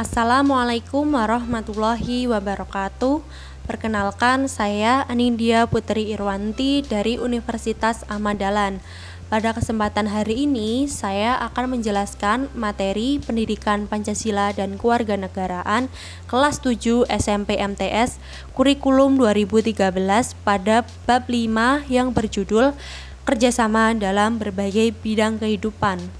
Assalamualaikum warahmatullahi wabarakatuh. Perkenalkan, saya Anindya Putri Irwanti dari Universitas Ahmad Dahlan. Pada kesempatan hari ini, saya akan menjelaskan materi Pendidikan Pancasila dan Kewarganegaraan kelas 7 SMP MTS Kurikulum 2013 pada bab 5 yang berjudul Kerjasama dalam berbagai bidang kehidupan.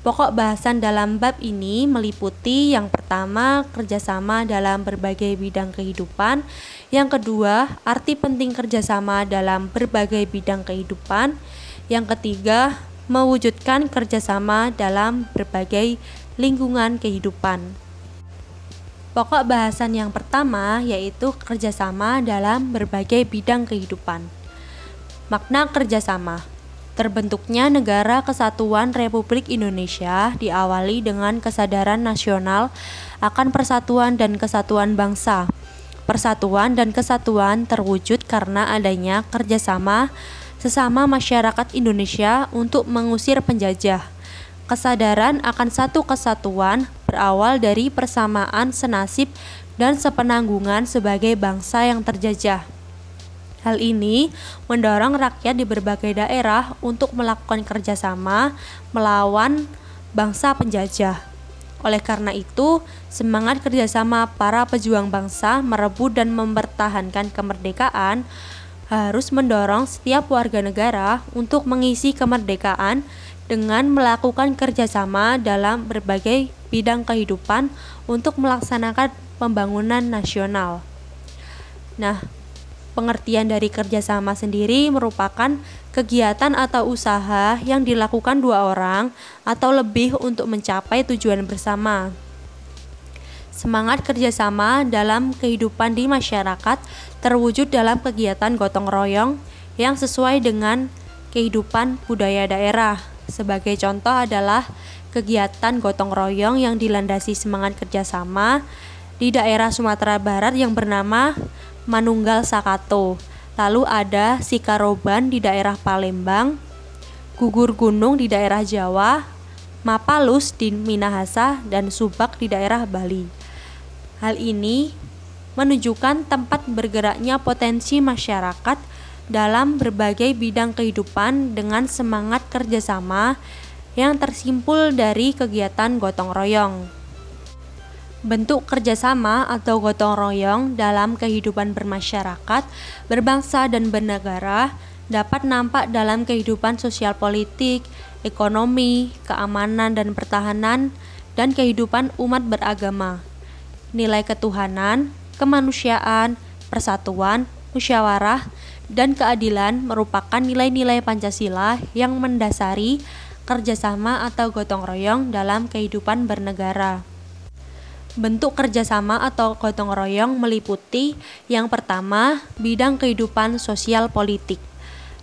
Pokok bahasan dalam bab ini meliputi yang pertama kerjasama dalam berbagai bidang kehidupan, yang kedua arti penting kerjasama dalam berbagai bidang kehidupan, yang ketiga mewujudkan kerjasama dalam berbagai lingkungan kehidupan. Pokok bahasan yang pertama yaitu kerjasama dalam berbagai bidang kehidupan. Makna kerjasama Terbentuknya Negara Kesatuan Republik Indonesia diawali dengan kesadaran nasional akan persatuan dan kesatuan bangsa. Persatuan dan kesatuan terwujud karena adanya kerjasama sesama masyarakat Indonesia untuk mengusir penjajah. Kesadaran akan satu kesatuan berawal dari persamaan senasib dan sepenanggungan sebagai bangsa yang terjajah. Hal ini mendorong rakyat di berbagai daerah untuk melakukan kerjasama melawan bangsa penjajah. Oleh karena itu, semangat kerjasama para pejuang bangsa merebut dan mempertahankan kemerdekaan harus mendorong setiap warga negara untuk mengisi kemerdekaan dengan melakukan kerjasama dalam berbagai bidang kehidupan untuk melaksanakan pembangunan nasional. Nah, Pengertian dari kerjasama sendiri merupakan kegiatan atau usaha yang dilakukan dua orang atau lebih untuk mencapai tujuan bersama. Semangat kerjasama dalam kehidupan di masyarakat terwujud dalam kegiatan gotong royong yang sesuai dengan kehidupan budaya daerah. Sebagai contoh adalah kegiatan gotong royong yang dilandasi semangat kerjasama di daerah Sumatera Barat yang bernama Manunggal Sakato. Lalu ada Sikaroban di daerah Palembang, Gugur Gunung di daerah Jawa, Mapalus di Minahasa, dan Subak di daerah Bali. Hal ini menunjukkan tempat bergeraknya potensi masyarakat dalam berbagai bidang kehidupan dengan semangat kerjasama yang tersimpul dari kegiatan gotong royong. Bentuk kerjasama atau gotong royong dalam kehidupan bermasyarakat, berbangsa, dan bernegara dapat nampak dalam kehidupan sosial politik, ekonomi, keamanan dan pertahanan, dan kehidupan umat beragama. Nilai ketuhanan, kemanusiaan, persatuan, musyawarah, dan keadilan merupakan nilai-nilai Pancasila yang mendasari kerjasama atau gotong royong dalam kehidupan bernegara. Bentuk kerjasama atau gotong royong meliputi yang pertama, bidang kehidupan sosial politik.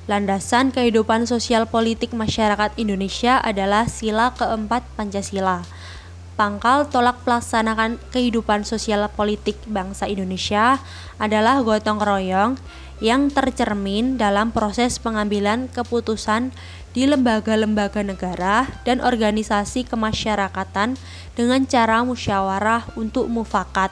Landasan kehidupan sosial politik masyarakat Indonesia adalah sila keempat Pancasila. Pangkal tolak pelaksanakan kehidupan sosial politik bangsa Indonesia adalah gotong royong yang tercermin dalam proses pengambilan keputusan di lembaga-lembaga negara dan organisasi kemasyarakatan dengan cara musyawarah untuk mufakat.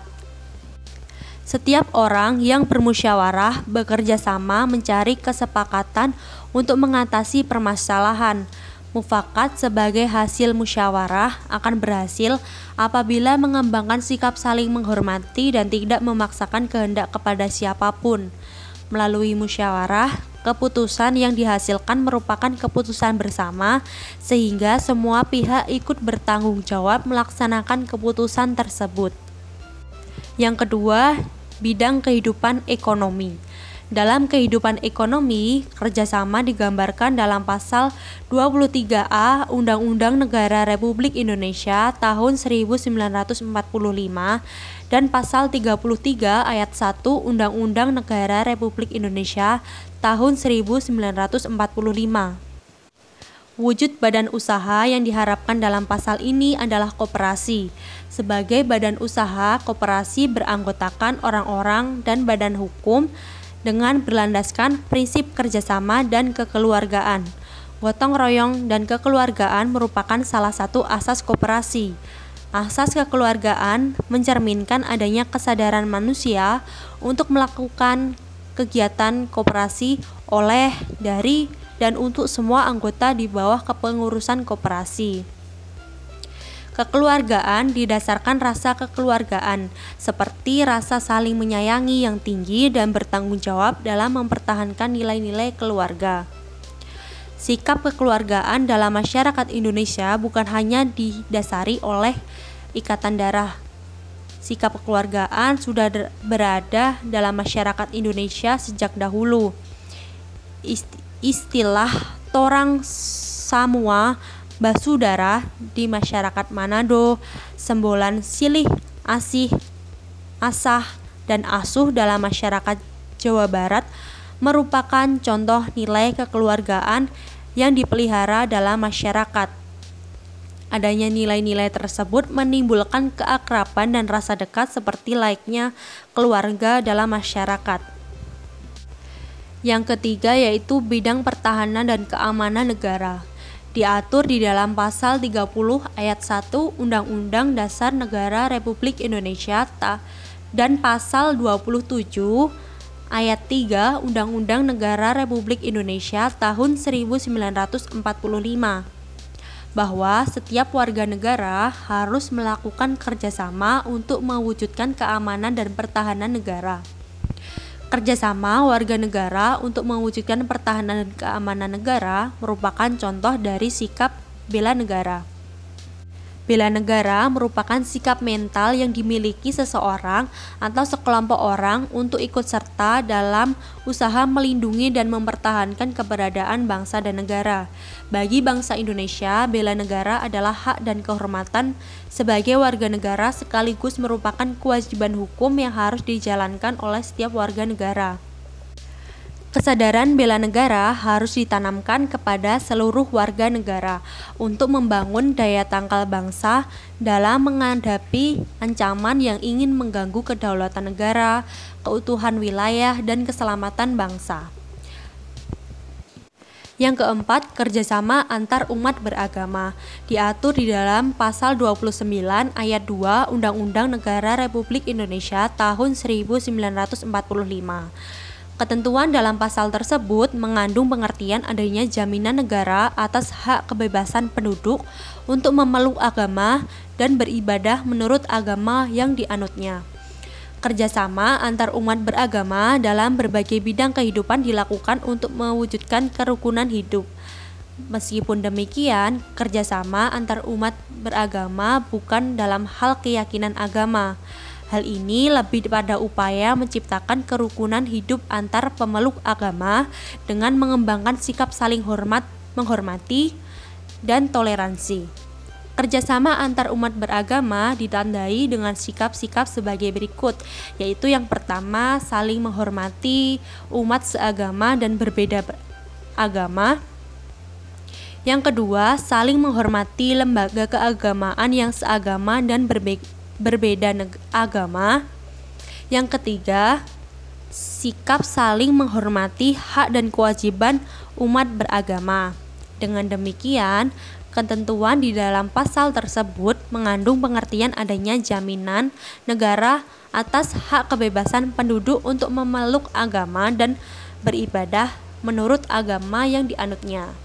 Setiap orang yang bermusyawarah bekerja sama mencari kesepakatan untuk mengatasi permasalahan. Mufakat sebagai hasil musyawarah akan berhasil apabila mengembangkan sikap saling menghormati dan tidak memaksakan kehendak kepada siapa pun. Melalui musyawarah, Keputusan yang dihasilkan merupakan keputusan bersama, sehingga semua pihak ikut bertanggung jawab melaksanakan keputusan tersebut. Yang kedua, bidang kehidupan ekonomi. Dalam kehidupan ekonomi, kerjasama digambarkan dalam pasal 23A Undang-Undang Negara Republik Indonesia tahun 1945 dan pasal 33 ayat 1 Undang-Undang Negara Republik Indonesia tahun 1945. Wujud badan usaha yang diharapkan dalam pasal ini adalah koperasi. Sebagai badan usaha, koperasi beranggotakan orang-orang dan badan hukum dengan berlandaskan prinsip kerjasama dan kekeluargaan. Gotong royong dan kekeluargaan merupakan salah satu asas koperasi. Asas kekeluargaan mencerminkan adanya kesadaran manusia untuk melakukan kegiatan koperasi oleh, dari, dan untuk semua anggota di bawah kepengurusan koperasi. Kekeluargaan didasarkan rasa kekeluargaan, seperti rasa saling menyayangi yang tinggi dan bertanggung jawab dalam mempertahankan nilai-nilai keluarga. Sikap kekeluargaan dalam masyarakat Indonesia bukan hanya didasari oleh ikatan darah. Sikap kekeluargaan sudah berada dalam masyarakat Indonesia sejak dahulu. Istilah torang basudara di masyarakat Manado, sembolan silih, asih, asah, dan asuh dalam masyarakat Jawa Barat merupakan contoh nilai kekeluargaan yang dipelihara dalam masyarakat. Adanya nilai-nilai tersebut menimbulkan keakraban dan rasa dekat seperti laiknya keluarga dalam masyarakat. Yang ketiga yaitu bidang pertahanan dan keamanan negara. Diatur di dalam pasal 30 ayat 1 Undang-Undang Dasar Negara Republik Indonesia dan pasal 27 ayat 3 Undang-Undang Negara Republik Indonesia tahun 1945 bahwa setiap warga negara harus melakukan kerjasama untuk mewujudkan keamanan dan pertahanan negara. Kerjasama warga negara untuk mewujudkan pertahanan dan keamanan negara merupakan contoh dari sikap bela negara. Bela negara merupakan sikap mental yang dimiliki seseorang atau sekelompok orang untuk ikut serta dalam usaha melindungi dan mempertahankan keberadaan bangsa dan negara. Bagi bangsa Indonesia, bela negara adalah hak dan kehormatan sebagai warga negara sekaligus merupakan kewajiban hukum yang harus dijalankan oleh setiap warga negara. Kesadaran bela negara harus ditanamkan kepada seluruh warga negara untuk membangun daya tangkal bangsa dalam menghadapi ancaman yang ingin mengganggu kedaulatan negara, keutuhan wilayah, dan keselamatan bangsa. Yang keempat, kerjasama antar umat beragama diatur di dalam pasal 29 ayat 2 Undang-Undang Negara Republik Indonesia tahun 1945. Ketentuan dalam pasal tersebut mengandung pengertian adanya jaminan negara atas hak kebebasan penduduk untuk memeluk agama dan beribadah menurut agama yang dianutnya. Kerjasama antar umat beragama dalam berbagai bidang kehidupan dilakukan untuk mewujudkan kerukunan hidup. Meskipun demikian, kerjasama antar umat beragama bukan dalam hal keyakinan agama, Hal ini lebih pada upaya menciptakan kerukunan hidup antar pemeluk agama dengan mengembangkan sikap saling hormat, menghormati, dan toleransi. Kerjasama antar umat beragama ditandai dengan sikap-sikap sebagai berikut, yaitu yang pertama saling menghormati umat seagama dan berbeda agama. Yang kedua, saling menghormati lembaga keagamaan yang seagama dan berbeda berbeda agama. Yang ketiga, sikap saling menghormati hak dan kewajiban umat beragama. Dengan demikian, ketentuan di dalam pasal tersebut mengandung pengertian adanya jaminan negara atas hak kebebasan penduduk untuk memeluk agama dan beribadah menurut agama yang dianutnya.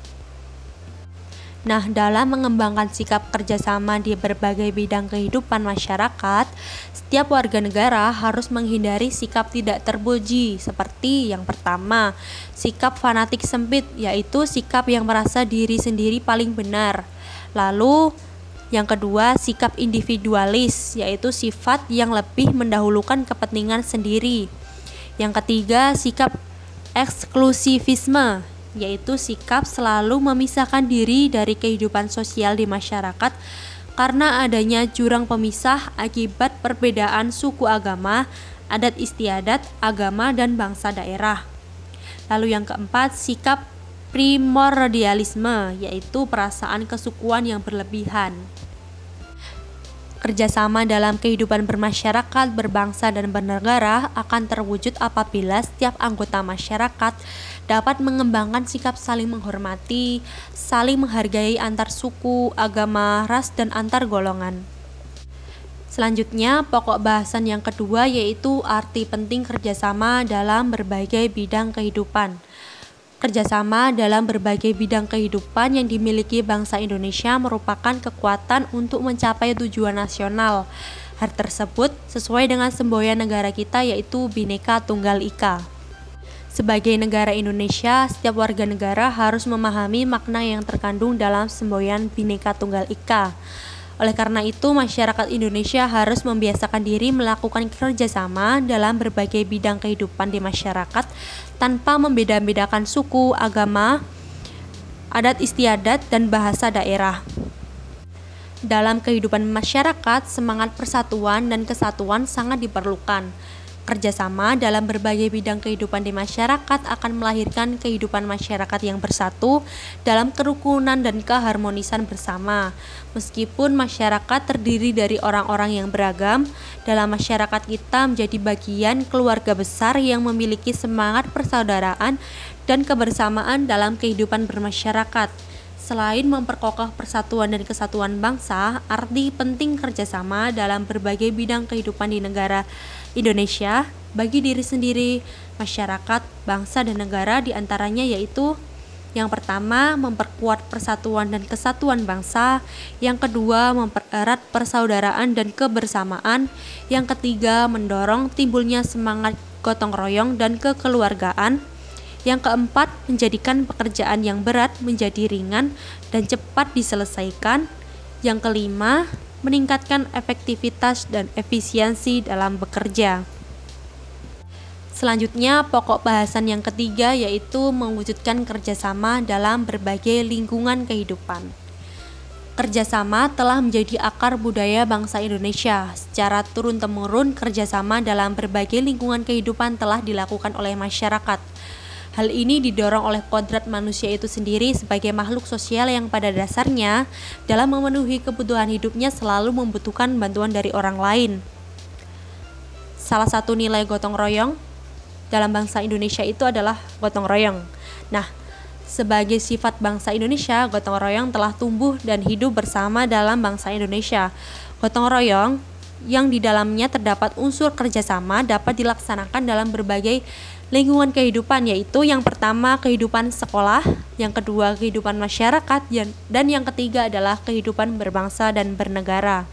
Nah, dalam mengembangkan sikap kerjasama di berbagai bidang kehidupan masyarakat, setiap warga negara harus menghindari sikap tidak terpuji, seperti yang pertama, sikap fanatik sempit, yaitu sikap yang merasa diri sendiri paling benar. Lalu, yang kedua, sikap individualis, yaitu sifat yang lebih mendahulukan kepentingan sendiri. Yang ketiga, sikap eksklusivisme, yaitu sikap selalu memisahkan diri dari kehidupan sosial di masyarakat karena adanya jurang pemisah akibat perbedaan suku agama, adat istiadat, agama, dan bangsa daerah. Lalu yang keempat, sikap primordialisme, yaitu perasaan kesukuan yang berlebihan. Kerjasama dalam kehidupan bermasyarakat, berbangsa, dan bernegara akan terwujud apabila setiap anggota masyarakat dapat mengembangkan sikap saling menghormati, saling menghargai antar suku, agama, ras, dan antar golongan. Selanjutnya, pokok bahasan yang kedua yaitu arti penting kerjasama dalam berbagai bidang kehidupan. Kerjasama dalam berbagai bidang kehidupan yang dimiliki bangsa Indonesia merupakan kekuatan untuk mencapai tujuan nasional. Hal tersebut sesuai dengan semboyan negara kita yaitu Bhinneka Tunggal Ika. Sebagai negara Indonesia, setiap warga negara harus memahami makna yang terkandung dalam semboyan Bhinneka Tunggal Ika. Oleh karena itu, masyarakat Indonesia harus membiasakan diri melakukan kerjasama dalam berbagai bidang kehidupan di masyarakat tanpa membeda-bedakan suku, agama, adat istiadat, dan bahasa daerah. Dalam kehidupan masyarakat, semangat persatuan dan kesatuan sangat diperlukan. Kerjasama dalam berbagai bidang kehidupan di masyarakat akan melahirkan kehidupan masyarakat yang bersatu dalam kerukunan dan keharmonisan bersama. Meskipun masyarakat terdiri dari orang-orang yang beragam, dalam masyarakat kita menjadi bagian keluarga besar yang memiliki semangat persaudaraan dan kebersamaan dalam kehidupan bermasyarakat. Selain memperkokoh persatuan dan kesatuan bangsa, arti penting kerjasama dalam berbagai bidang kehidupan di negara Indonesia bagi diri sendiri, masyarakat, bangsa, dan negara di antaranya yaitu yang pertama, memperkuat persatuan dan kesatuan bangsa. Yang kedua, mempererat persaudaraan dan kebersamaan. Yang ketiga, mendorong timbulnya semangat gotong royong dan kekeluargaan. Yang keempat, menjadikan pekerjaan yang berat menjadi ringan dan cepat diselesaikan. Yang kelima, meningkatkan efektivitas dan efisiensi dalam bekerja. Selanjutnya, pokok bahasan yang ketiga yaitu mewujudkan kerjasama dalam berbagai lingkungan kehidupan. Kerjasama telah menjadi akar budaya bangsa Indonesia. Secara turun-temurun, kerjasama dalam berbagai lingkungan kehidupan telah dilakukan oleh masyarakat Hal ini didorong oleh kodrat manusia itu sendiri sebagai makhluk sosial yang pada dasarnya dalam memenuhi kebutuhan hidupnya selalu membutuhkan bantuan dari orang lain. Salah satu nilai gotong royong dalam bangsa Indonesia itu adalah gotong royong. Nah, sebagai sifat bangsa Indonesia, gotong royong telah tumbuh dan hidup bersama dalam bangsa Indonesia. Gotong royong yang di dalamnya terdapat unsur kerjasama dapat dilaksanakan dalam berbagai lingkungan kehidupan yaitu yang pertama kehidupan sekolah, yang kedua kehidupan masyarakat, dan yang ketiga adalah kehidupan berbangsa dan bernegara.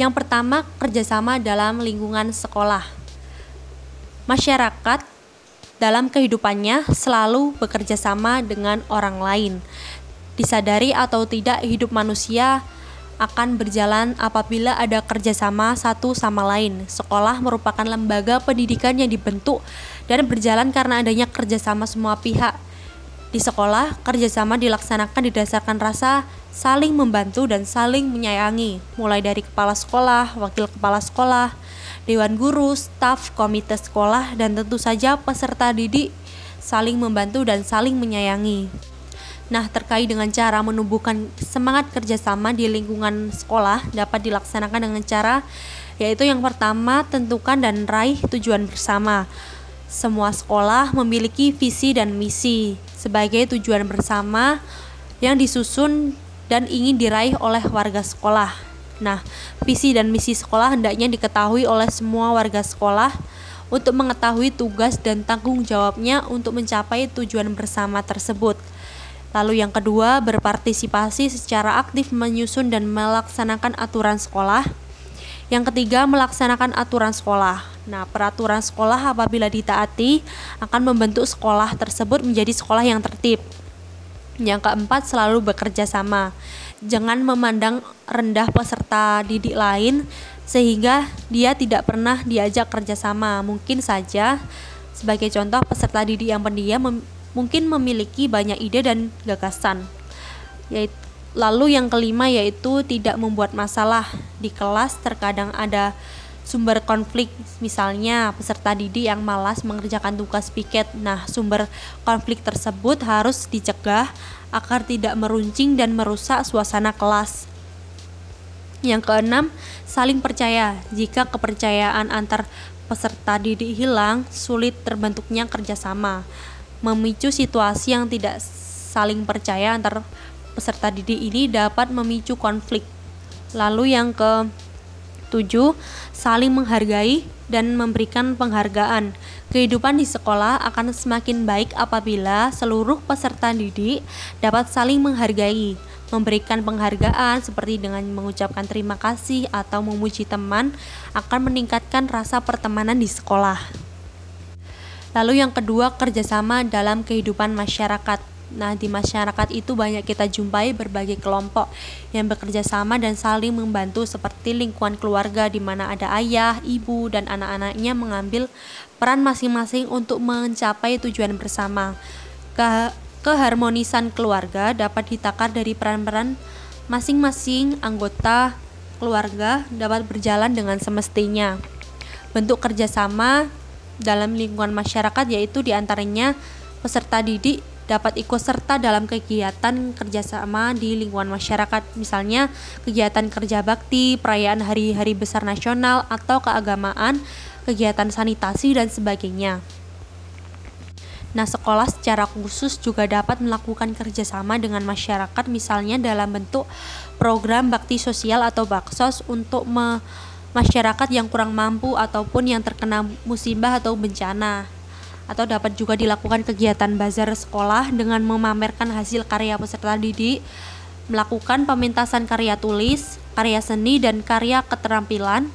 Yang pertama kerjasama dalam lingkungan sekolah. Masyarakat dalam kehidupannya selalu bekerja sama dengan orang lain. Disadari atau tidak hidup manusia akan berjalan apabila ada kerjasama satu sama lain. Sekolah merupakan lembaga pendidikan yang dibentuk dan berjalan karena adanya kerjasama semua pihak. Di sekolah, kerjasama dilaksanakan didasarkan rasa saling membantu dan saling menyayangi, mulai dari kepala sekolah, wakil kepala sekolah, dewan guru, staf, komite sekolah, dan tentu saja peserta didik saling membantu dan saling menyayangi. Nah, terkait dengan cara menumbuhkan semangat kerjasama di lingkungan sekolah dapat dilaksanakan dengan cara yaitu yang pertama tentukan dan raih tujuan bersama. Semua sekolah memiliki visi dan misi sebagai tujuan bersama yang disusun dan ingin diraih oleh warga sekolah. Nah, visi dan misi sekolah hendaknya diketahui oleh semua warga sekolah untuk mengetahui tugas dan tanggung jawabnya untuk mencapai tujuan bersama tersebut. Lalu yang kedua, berpartisipasi secara aktif menyusun dan melaksanakan aturan sekolah. Yang ketiga, melaksanakan aturan sekolah. Nah, peraturan sekolah apabila ditaati akan membentuk sekolah tersebut menjadi sekolah yang tertib. Yang keempat, selalu bekerja sama. Jangan memandang rendah peserta didik lain sehingga dia tidak pernah diajak kerjasama. Mungkin saja sebagai contoh peserta didik yang pendiam mungkin memiliki banyak ide dan gagasan. Yaitu, lalu yang kelima yaitu tidak membuat masalah di kelas terkadang ada sumber konflik misalnya peserta didik yang malas mengerjakan tugas piket. Nah, sumber konflik tersebut harus dicegah agar tidak meruncing dan merusak suasana kelas. Yang keenam, saling percaya. Jika kepercayaan antar peserta didik hilang, sulit terbentuknya kerjasama memicu situasi yang tidak saling percaya antar peserta didik ini dapat memicu konflik. Lalu yang ke 7. Saling menghargai dan memberikan penghargaan. Kehidupan di sekolah akan semakin baik apabila seluruh peserta didik dapat saling menghargai, memberikan penghargaan seperti dengan mengucapkan terima kasih atau memuji teman akan meningkatkan rasa pertemanan di sekolah. Lalu yang kedua, kerjasama dalam kehidupan masyarakat. Nah, di masyarakat itu banyak kita jumpai berbagai kelompok yang bekerja sama dan saling membantu seperti lingkungan keluarga di mana ada ayah, ibu, dan anak-anaknya mengambil peran masing-masing untuk mencapai tujuan bersama. Ke keharmonisan keluarga dapat ditakar dari peran-peran masing-masing anggota keluarga dapat berjalan dengan semestinya. Bentuk kerjasama dalam lingkungan masyarakat yaitu di antaranya peserta didik dapat ikut serta dalam kegiatan kerjasama di lingkungan masyarakat, misalnya kegiatan kerja bakti, perayaan hari-hari besar nasional, atau keagamaan, kegiatan sanitasi, dan sebagainya. Nah, sekolah secara khusus juga dapat melakukan kerjasama dengan masyarakat, misalnya dalam bentuk program bakti sosial atau baksos untuk me masyarakat yang kurang mampu ataupun yang terkena musibah atau bencana atau dapat juga dilakukan kegiatan bazar sekolah dengan memamerkan hasil karya peserta didik, melakukan pementasan karya tulis, karya seni dan karya keterampilan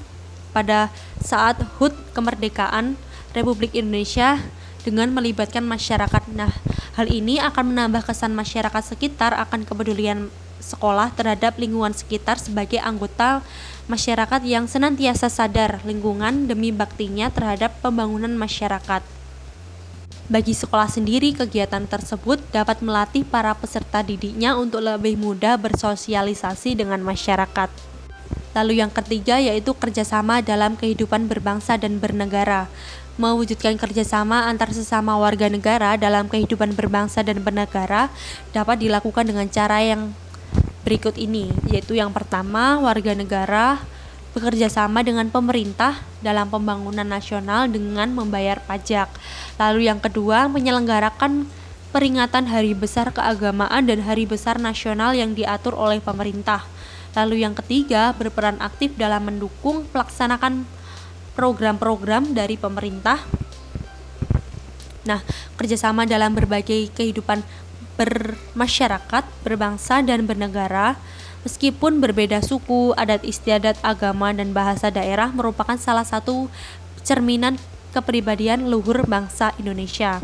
pada saat HUT kemerdekaan Republik Indonesia dengan melibatkan masyarakat. Nah, hal ini akan menambah kesan masyarakat sekitar akan kepedulian sekolah terhadap lingkungan sekitar sebagai anggota masyarakat yang senantiasa sadar lingkungan demi baktinya terhadap pembangunan masyarakat. Bagi sekolah sendiri, kegiatan tersebut dapat melatih para peserta didiknya untuk lebih mudah bersosialisasi dengan masyarakat. Lalu yang ketiga yaitu kerjasama dalam kehidupan berbangsa dan bernegara. Mewujudkan kerjasama antar sesama warga negara dalam kehidupan berbangsa dan bernegara dapat dilakukan dengan cara yang berikut ini, yaitu yang pertama warga negara bekerja sama dengan pemerintah dalam pembangunan nasional dengan membayar pajak. Lalu yang kedua, menyelenggarakan peringatan hari besar keagamaan dan hari besar nasional yang diatur oleh pemerintah. Lalu yang ketiga, berperan aktif dalam mendukung pelaksanaan program-program dari pemerintah. Nah, kerjasama dalam berbagai kehidupan bermasyarakat, berbangsa, dan bernegara Meskipun berbeda suku, adat istiadat, agama, dan bahasa daerah merupakan salah satu cerminan kepribadian luhur bangsa Indonesia.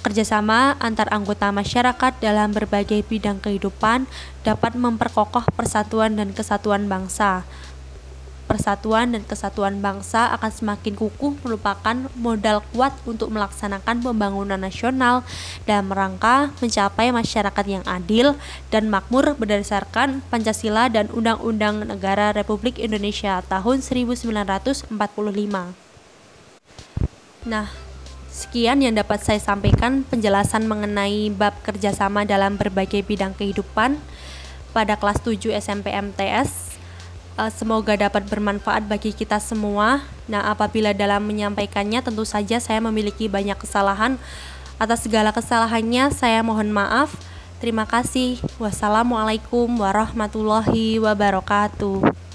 Kerjasama antar anggota masyarakat dalam berbagai bidang kehidupan dapat memperkokoh persatuan dan kesatuan bangsa persatuan dan kesatuan bangsa akan semakin kukuh merupakan modal kuat untuk melaksanakan pembangunan nasional dalam rangka mencapai masyarakat yang adil dan makmur berdasarkan Pancasila dan Undang-Undang Negara Republik Indonesia tahun 1945. Nah, sekian yang dapat saya sampaikan penjelasan mengenai bab kerjasama dalam berbagai bidang kehidupan pada kelas 7 SMP MTS uh, semoga dapat bermanfaat bagi kita semua. Nah, apabila dalam menyampaikannya tentu saja saya memiliki banyak kesalahan. Atas segala kesalahannya saya mohon maaf. Terima kasih. Wassalamualaikum warahmatullahi wabarakatuh.